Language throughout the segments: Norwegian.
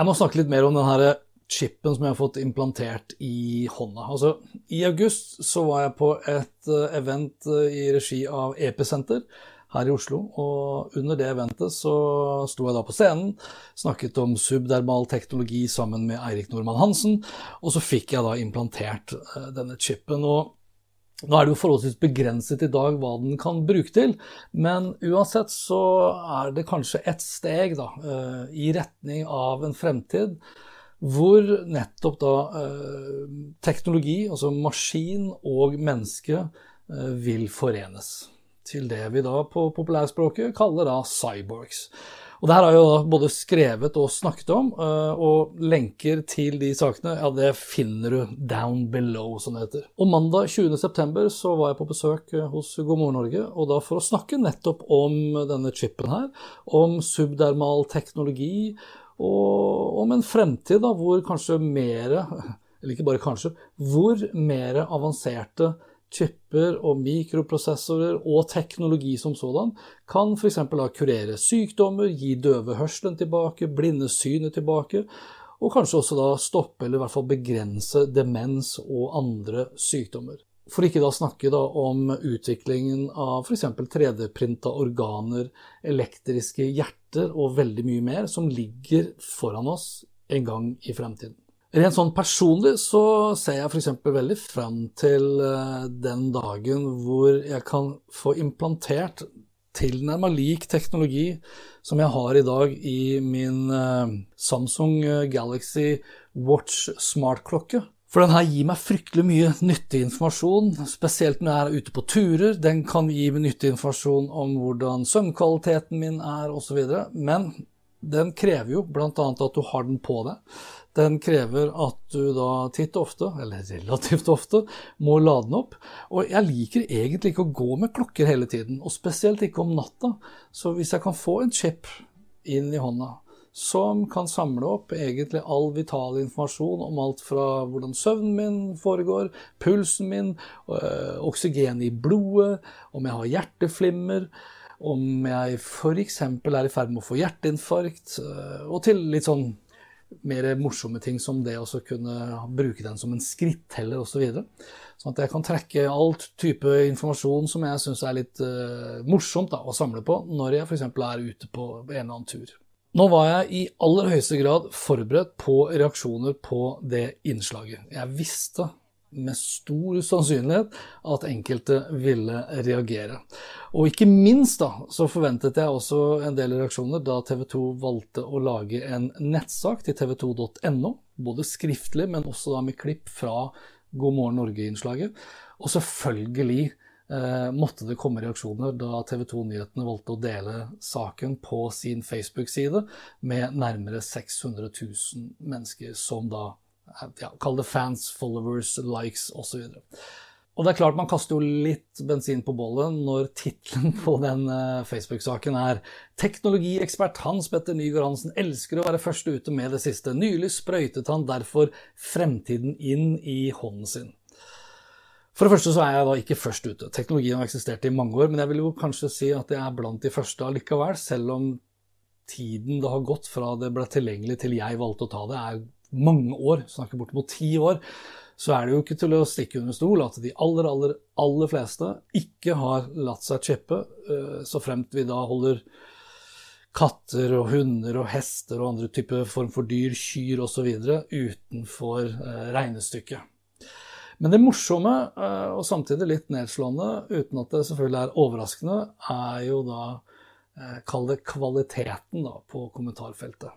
Jeg må snakke litt mer om den her chipen som jeg har fått implantert i hånda. Altså, I august så var jeg på et eh, event eh, i regi av Episenter her i Oslo. Og under det eventet så sto jeg da på scenen, snakket om subdermal teknologi sammen med Eirik Normann Hansen, og så fikk jeg da implantert eh, denne chipen. og nå er det jo forholdsvis begrenset i dag hva den kan bruke til, men uansett så er det kanskje et steg da, i retning av en fremtid hvor nettopp da eh, teknologi, altså maskin og menneske, eh, vil forenes. Til det vi da på populærspråket kaller da cyborgs. Og det her har jeg jo både skrevet og snakket om, eh, og lenker til de sakene ja, det finner du down below, som det heter. Og mandag 20.9 så var jeg på besøk hos God morgen Norge, og da for å snakke nettopp om denne chipen her, om subdermal teknologi, og om en fremtid da, hvor kanskje mer, eller ikke bare kanskje, hvor mer avanserte chipper og mikroprosessorer og teknologi som sådan kan f.eks. kurere sykdommer, gi døve hørselen tilbake, blinde synet tilbake, og kanskje også da stoppe eller i hvert fall begrense demens og andre sykdommer. For ikke da snakke da om utviklingen av f.eks. 3D-printa organer, elektriske hjerter og veldig mye mer som ligger foran oss en gang i fremtiden. Rent sånn personlig så ser jeg f.eks. veldig fram til eh, den dagen hvor jeg kan få implantert tilnærma lik teknologi som jeg har i dag i min eh, Samsung Galaxy Watch smartklokke. For den her gir meg fryktelig mye nyttig informasjon, spesielt når jeg er ute på turer. Den kan gi meg nyttig informasjon om hvordan søvnkvaliteten min er osv. Men den krever jo bl.a. at du har den på deg. Den krever at du da titt ofte, eller relativt ofte, må lade den opp. Og jeg liker egentlig ikke å gå med klokker hele tiden, og spesielt ikke om natta. Så hvis jeg kan få en chip inn i hånda, som kan samle opp egentlig all vital informasjon om alt fra hvordan søvnen min foregår, pulsen min, øh, oksygen i blodet, om jeg har hjerteflimmer, om jeg f.eks. er i ferd med å få hjerteinfarkt, øh, og til litt sånn mer morsomme ting som det å kunne bruke den som en skritteller osv. Så sånn at jeg kan trekke alt type informasjon som jeg syns er litt uh, morsomt da, å samle på når jeg f.eks. er ute på en eller annen tur. Nå var jeg i aller høyeste grad forberedt på reaksjoner på det innslaget. Jeg visste med stor sannsynlighet at enkelte ville reagere. Og ikke minst da, så forventet jeg også en del reaksjoner da TV 2 valgte å lage en nettsak til tv2.no, både skriftlig, men også da med klipp fra God morgen Norge-innslaget. Og selvfølgelig eh, måtte det komme reaksjoner da TV 2 Nyhetene valgte å dele saken på sin Facebook-side med nærmere 600 000 mennesker som da ja, Kall det fans, followers, likes osv. Og det er klart man kaster jo litt bensin på bollet når tittelen på den eh, Facebook-saken er 'Teknologiekspert Hans Petter Nygaard Hansen elsker å være først ute med det siste'. Nylig sprøytet han derfor fremtiden inn i hånden sin. For det første så er jeg da ikke først ute. Teknologien har eksistert i mange år, men jeg vil jo kanskje si at jeg er blant de første allikevel, selv om tiden det har gått fra det ble tilgjengelig til jeg valgte å ta det, er mange år, snakker bortimot ti år, så er det jo ikke til å stikke under stol at de aller, aller, aller fleste ikke har latt seg chippe, eh, så fremt vi da holder katter og hunder og hester og andre typer form for dyr, kyr osv. utenfor eh, regnestykket. Men det morsomme, eh, og samtidig litt nedslående, uten at det selvfølgelig er overraskende, er jo da Kall det kvaliteten da, på kommentarfeltet.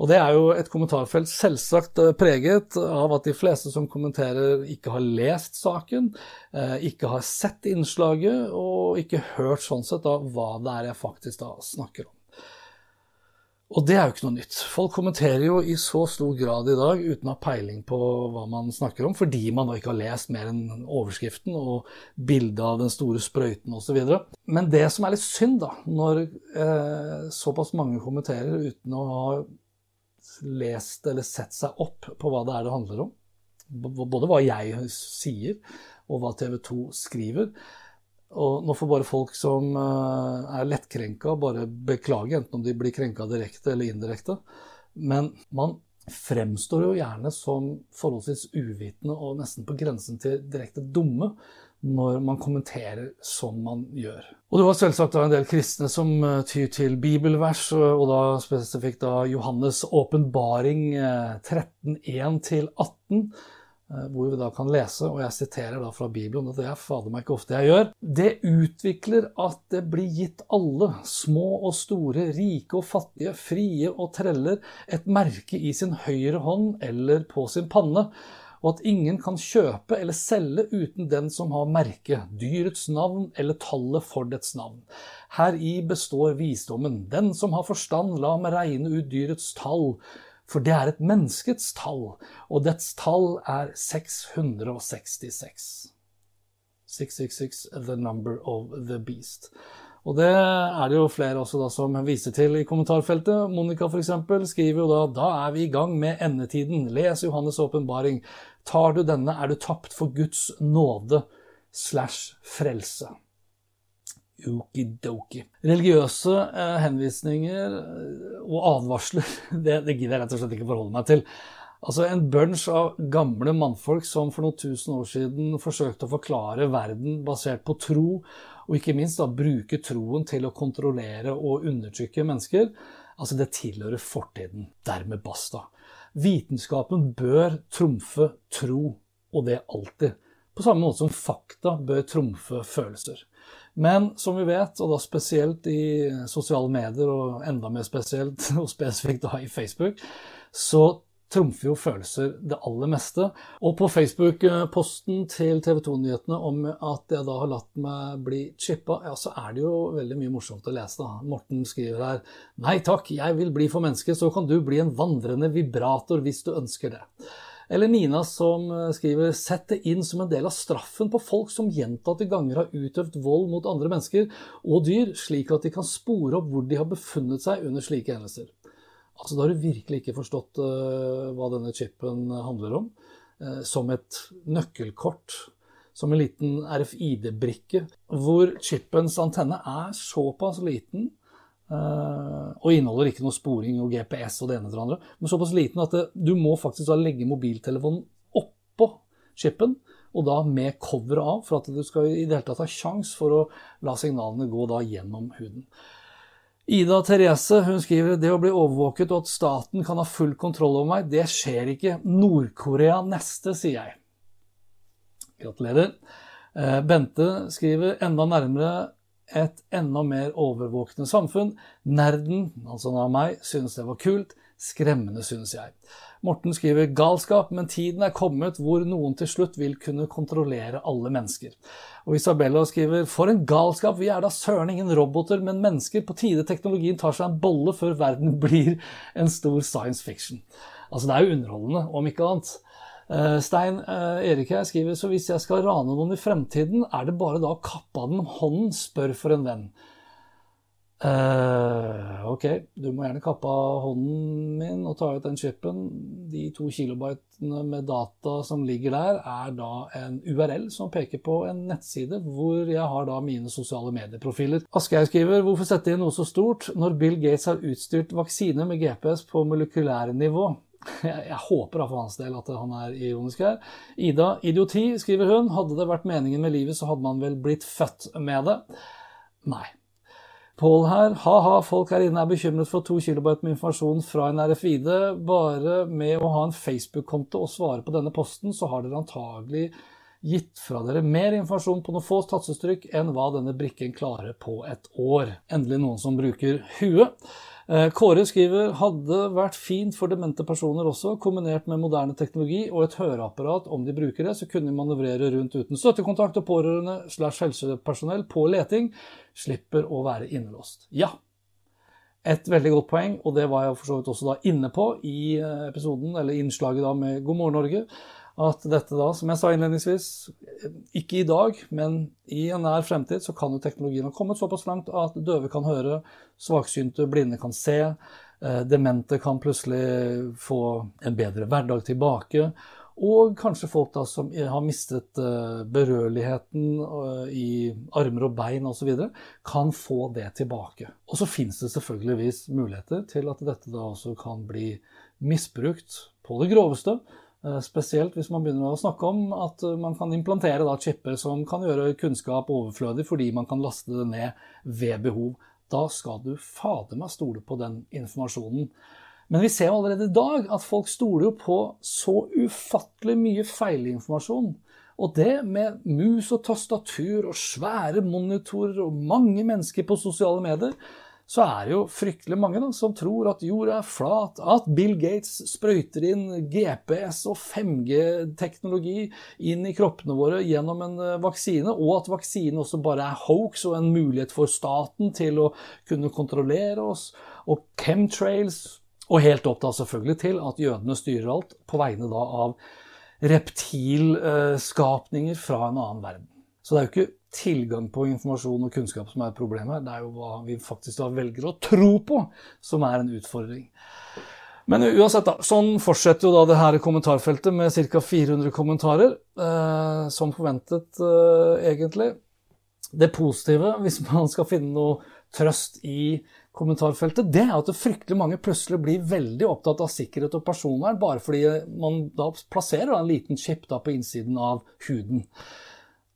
Og det er jo et kommentarfelt selvsagt eh, preget av at de fleste som kommenterer, ikke har lest saken, eh, ikke har sett innslaget, og ikke hørt sånn sett da hva det er jeg faktisk da snakker om. Og det er jo ikke noe nytt. Folk kommenterer jo i så stor grad i dag uten å ha peiling på hva man snakker om, fordi man da ikke har lest mer enn overskriften og bildet av den store sprøyten osv. Men det som er litt synd, da, når eh, såpass mange kommenterer uten å ha lest eller sett seg opp på hva det er det handler om. Både hva jeg sier, og hva TV 2 skriver. Og nå får bare folk som eh, er lettkrenka, bare beklage, enten om de blir krenka direkte eller indirekte. Men man fremstår jo gjerne som forholdsvis uvitende og nesten på grensen til direkte dumme når man kommenterer som man gjør. Og det var selvsagt en del kristne som eh, tyr til bibelvers, og da spesifikt da Johannes' åpenbaring 13.1-18, eh, eh, hvor vi da kan lese, og jeg siterer da fra Bibelen, og det er fader meg ikke ofte jeg gjør. Det utvikler at det blir gitt alle, små og store, rike og fattige, frie og treller, et merke i sin høyre hånd eller på sin panne og at ingen kan kjøpe eller selge uten den som har merket, dyrets navn eller tallet for dets navn. Heri består visdommen. Den som har forstand, la meg regne ut dyrets tall, for det er et menneskets tall, og dets tall er 666. 666, the number of the beast. Og det er det jo flere også da som viser til i kommentarfeltet. Monica f.eks. skriver jo da da er vi i gang med endetiden. Les Johannes' åpenbaring. Tar du denne, er du tapt for Guds nåde slash frelse. Okidoki. Religiøse eh, henvisninger eh, og advarsler, det, det gidder jeg rett og slett ikke forholde meg til. Altså En bunch av gamle mannfolk som for noen tusen år siden forsøkte å forklare verden basert på tro, og ikke minst da bruke troen til å kontrollere og undertrykke mennesker, altså det tilhører fortiden. Dermed basta. Vitenskapen bør trumfe tro, og det alltid. På samme måte som fakta bør trumfe følelser. Men som vi vet, og da spesielt i sosiale medier, og enda mer spesielt og spesifikt da i Facebook, så trumfer jo følelser det aller meste. Og på Facebook-posten til TV 2-nyhetene om at jeg da har latt meg bli chippa, ja, så er det jo veldig mye morsomt å lese. da. Morten skriver her Nei takk, jeg vil bli for menneske, så kan du bli en vandrende vibrator hvis du ønsker det. Eller Nina som skriver Sett det inn som en del av straffen på folk som gjentatte ganger har utøvd vold mot andre mennesker og dyr, slik at de kan spore opp hvor de har befunnet seg under slike hendelser. Altså, da har du virkelig ikke forstått uh, hva denne chipen handler om. Uh, som et nøkkelkort, som en liten RFID-brikke, hvor chipens antenne er såpass liten uh, og inneholder ikke noe sporing og GPS og det ene og det andre, men såpass liten at det, du må faktisk da legge mobiltelefonen oppå chipen, og da med coveret av, for at du skal i det hele tatt ha sjans for å la signalene gå da gjennom huden. Ida Therese hun skriver det å bli overvåket og at staten kan ha full kontroll over meg, det skjer ikke. Nord-Korea neste, sier jeg. Gratulerer. Eh, Bente skriver enda nærmere et enda mer overvåkende samfunn. Nerden, altså av meg, synes det var kult. Skremmende, synes jeg. Morten skriver galskap, men tiden er kommet hvor noen til slutt vil kunne kontrollere alle mennesker. Og Isabella skriver for en galskap, vi er da søren ingen roboter, men mennesker. På tide teknologien tar seg en bolle før verden blir en stor science fiction. Altså det er jo underholdende, om ikke annet. Eh, Stein uh, Erik her skriver så hvis jeg skal rane noen i fremtiden, er det bare da å kappe av dem hånden, spør for en venn. Uh, ok, du må gjerne kappe av hånden min og ta ut den chipen. De to kilobytene med data som ligger der, er da en URL som peker på en nettside hvor jeg har da mine sosiale medieprofiler. Asgeir skriver hvorfor sette inn noe så stort når Bill Gates har utstyrt vaksine med GPS på molekylære nivå? Jeg, jeg håper da for hans del at han er ironisk her. Ida, idioti, skriver hun. Hadde det vært meningen med livet, så hadde man vel blitt født med det. Nei. Pål her. Ha-ha, folk her inne er bekymret for to kilobyte med informasjon fra en RFID. Bare med å ha en Facebook-konto og svare på denne posten, så har dere antagelig gitt fra dere mer informasjon på noen få tastetrykk enn hva denne brikken klarer på et år. Endelig noen som bruker huet. Eh, Kåre skriver hadde vært fint for demente personer også, kombinert med moderne teknologi og et høreapparat. Om de bruker det, så kunne de manøvrere rundt uten støttekontakt og pårørende slash helsepersonell på leting. Slipper å være innelåst. Ja, et veldig godt poeng, og det var jeg for så vidt også da inne på i eh, episoden, eller innslaget da med God morgen Norge, at dette da, som jeg sa innledningsvis, ikke i dag, men i en nær fremtid, så kan jo teknologien ha kommet såpass langt at døve kan høre, svaksynte, blinde kan se, eh, demente kan plutselig få en bedre hverdag tilbake, og kanskje folk da som har mistet uh, berørligheten uh, i armer og bein osv., kan få det tilbake. Og så finnes det selvfølgeligvis muligheter til at dette da også kan bli misbrukt på det groveste. Uh, spesielt hvis man begynner å snakke om at man kan implantere da chipper som kan gjøre kunnskap overflødig fordi man kan laste det ned ved behov. Da skal du fader meg stole på den informasjonen. Men vi ser allerede i dag at folk stoler jo på så ufattelig mye feilinformasjon. Og det med mus og tastatur og svære monitorer og mange mennesker på sosiale medier, så er det jo fryktelig mange da, som tror at jorda er flat, at Bill Gates sprøyter inn GPS og 5G-teknologi inn i kroppene våre gjennom en eh, vaksine, og at vaksinen også bare er hoax og en mulighet for staten til å kunne kontrollere oss, og chemtrails og helt opp da selvfølgelig til at jødene styrer alt på vegne da av reptilskapninger fra en annen verden. Så det er jo ikke tilgang på informasjon og kunnskap som er problemet, det er jo hva vi faktisk da velger å tro på som er en utfordring. Men uansett, da, sånn fortsetter jo da det her kommentarfeltet med ca. 400 kommentarer, eh, som forventet eh, egentlig. Det positive, hvis man skal finne noe trøst i kommentarfeltet, det er at det fryktelig mange plutselig blir veldig opptatt av sikkerhet og personvern bare fordi man da plasserer en liten chip på innsiden av huden.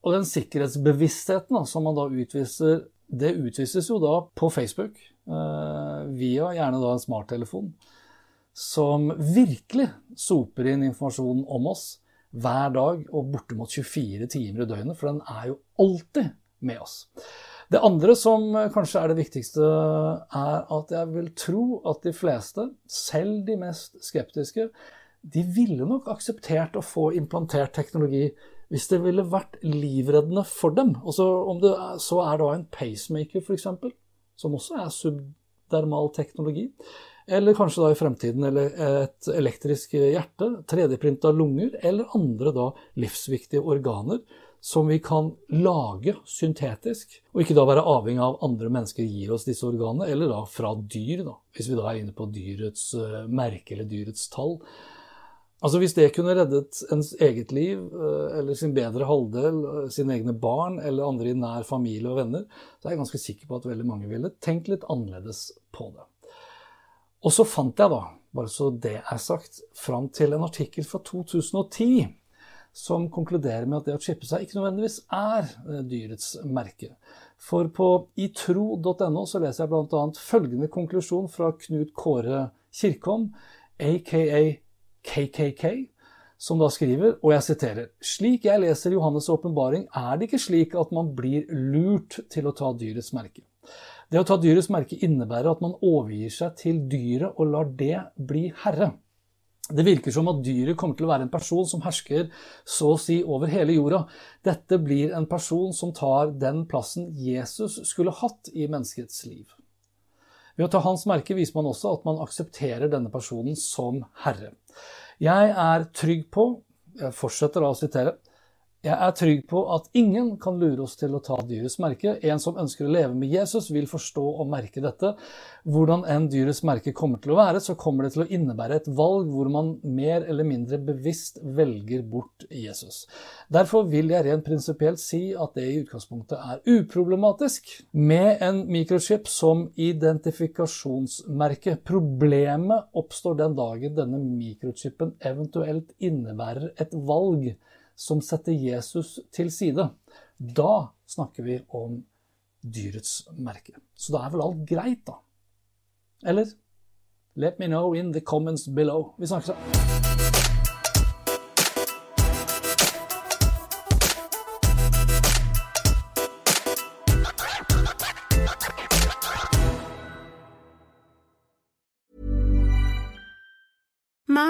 Og den sikkerhetsbevisstheten da, som man da utviser, det utvises jo da på Facebook eh, via gjerne da en smarttelefon, som virkelig soper inn informasjonen om oss hver dag og bortimot 24 timer i døgnet, for den er jo alltid med oss. Det andre som eh, kanskje er det viktigste, er at jeg vil tro at de fleste, selv de mest skeptiske, de ville nok akseptert å få implantert teknologi hvis det ville vært livreddende for dem. Det så er det en pacemaker, f.eks., som også er subdermal teknologi. Eller kanskje da i fremtiden et elektrisk hjerte, 3D-printa lunger, eller andre da livsviktige organer som vi kan lage syntetisk, og ikke da være avhengig av andre mennesker gir oss disse organene, eller da fra dyr, da, hvis vi da er inne på dyrets uh, merke eller dyrets tall. Altså Hvis det kunne reddet ens eget liv, uh, eller sin bedre halvdel, uh, sine egne barn eller andre i nær familie og venner, så er jeg ganske sikker på at veldig mange ville tenkt litt annerledes på det. Og så fant jeg, da, bare så det er sagt, fram til en artikkel fra 2010 som konkluderer med at det å chippe seg ikke nødvendigvis er eh, dyrets merke. For på itro.no så leser jeg bl.a. følgende konklusjon fra Knut Kåre Kirkholm, aka KKK, som da skriver, og jeg siterer Slik jeg leser Johannes' åpenbaring, er det ikke slik at man blir lurt til å ta dyrets merke. Det å ta dyrets merke innebærer at man overgir seg til dyret og lar det bli herre. Det virker som at dyret kommer til å være en person som hersker så å si over hele jorda. Dette blir en person som tar den plassen Jesus skulle hatt i menneskets liv. Ved å ta hans merke viser man også at man aksepterer denne personen som herre. Jeg er trygg på, jeg fortsetter da å sitere, jeg er trygg på at ingen kan lure oss til å ta dyrets merke. En som ønsker å leve med Jesus, vil forstå og merke dette. Hvordan enn dyrets merke kommer til å være, så kommer det til å innebære et valg hvor man mer eller mindre bevisst velger bort Jesus. Derfor vil jeg rent prinsipielt si at det i utgangspunktet er uproblematisk med en mikrochip som identifikasjonsmerke. Problemet oppstår den dagen denne mikrochipen eventuelt innebærer et valg som setter Jesus til side. Da snakker vi om dyrets merke. Så da er vel alt greit, da? Eller? Let me know in the comments below. Vi snakkes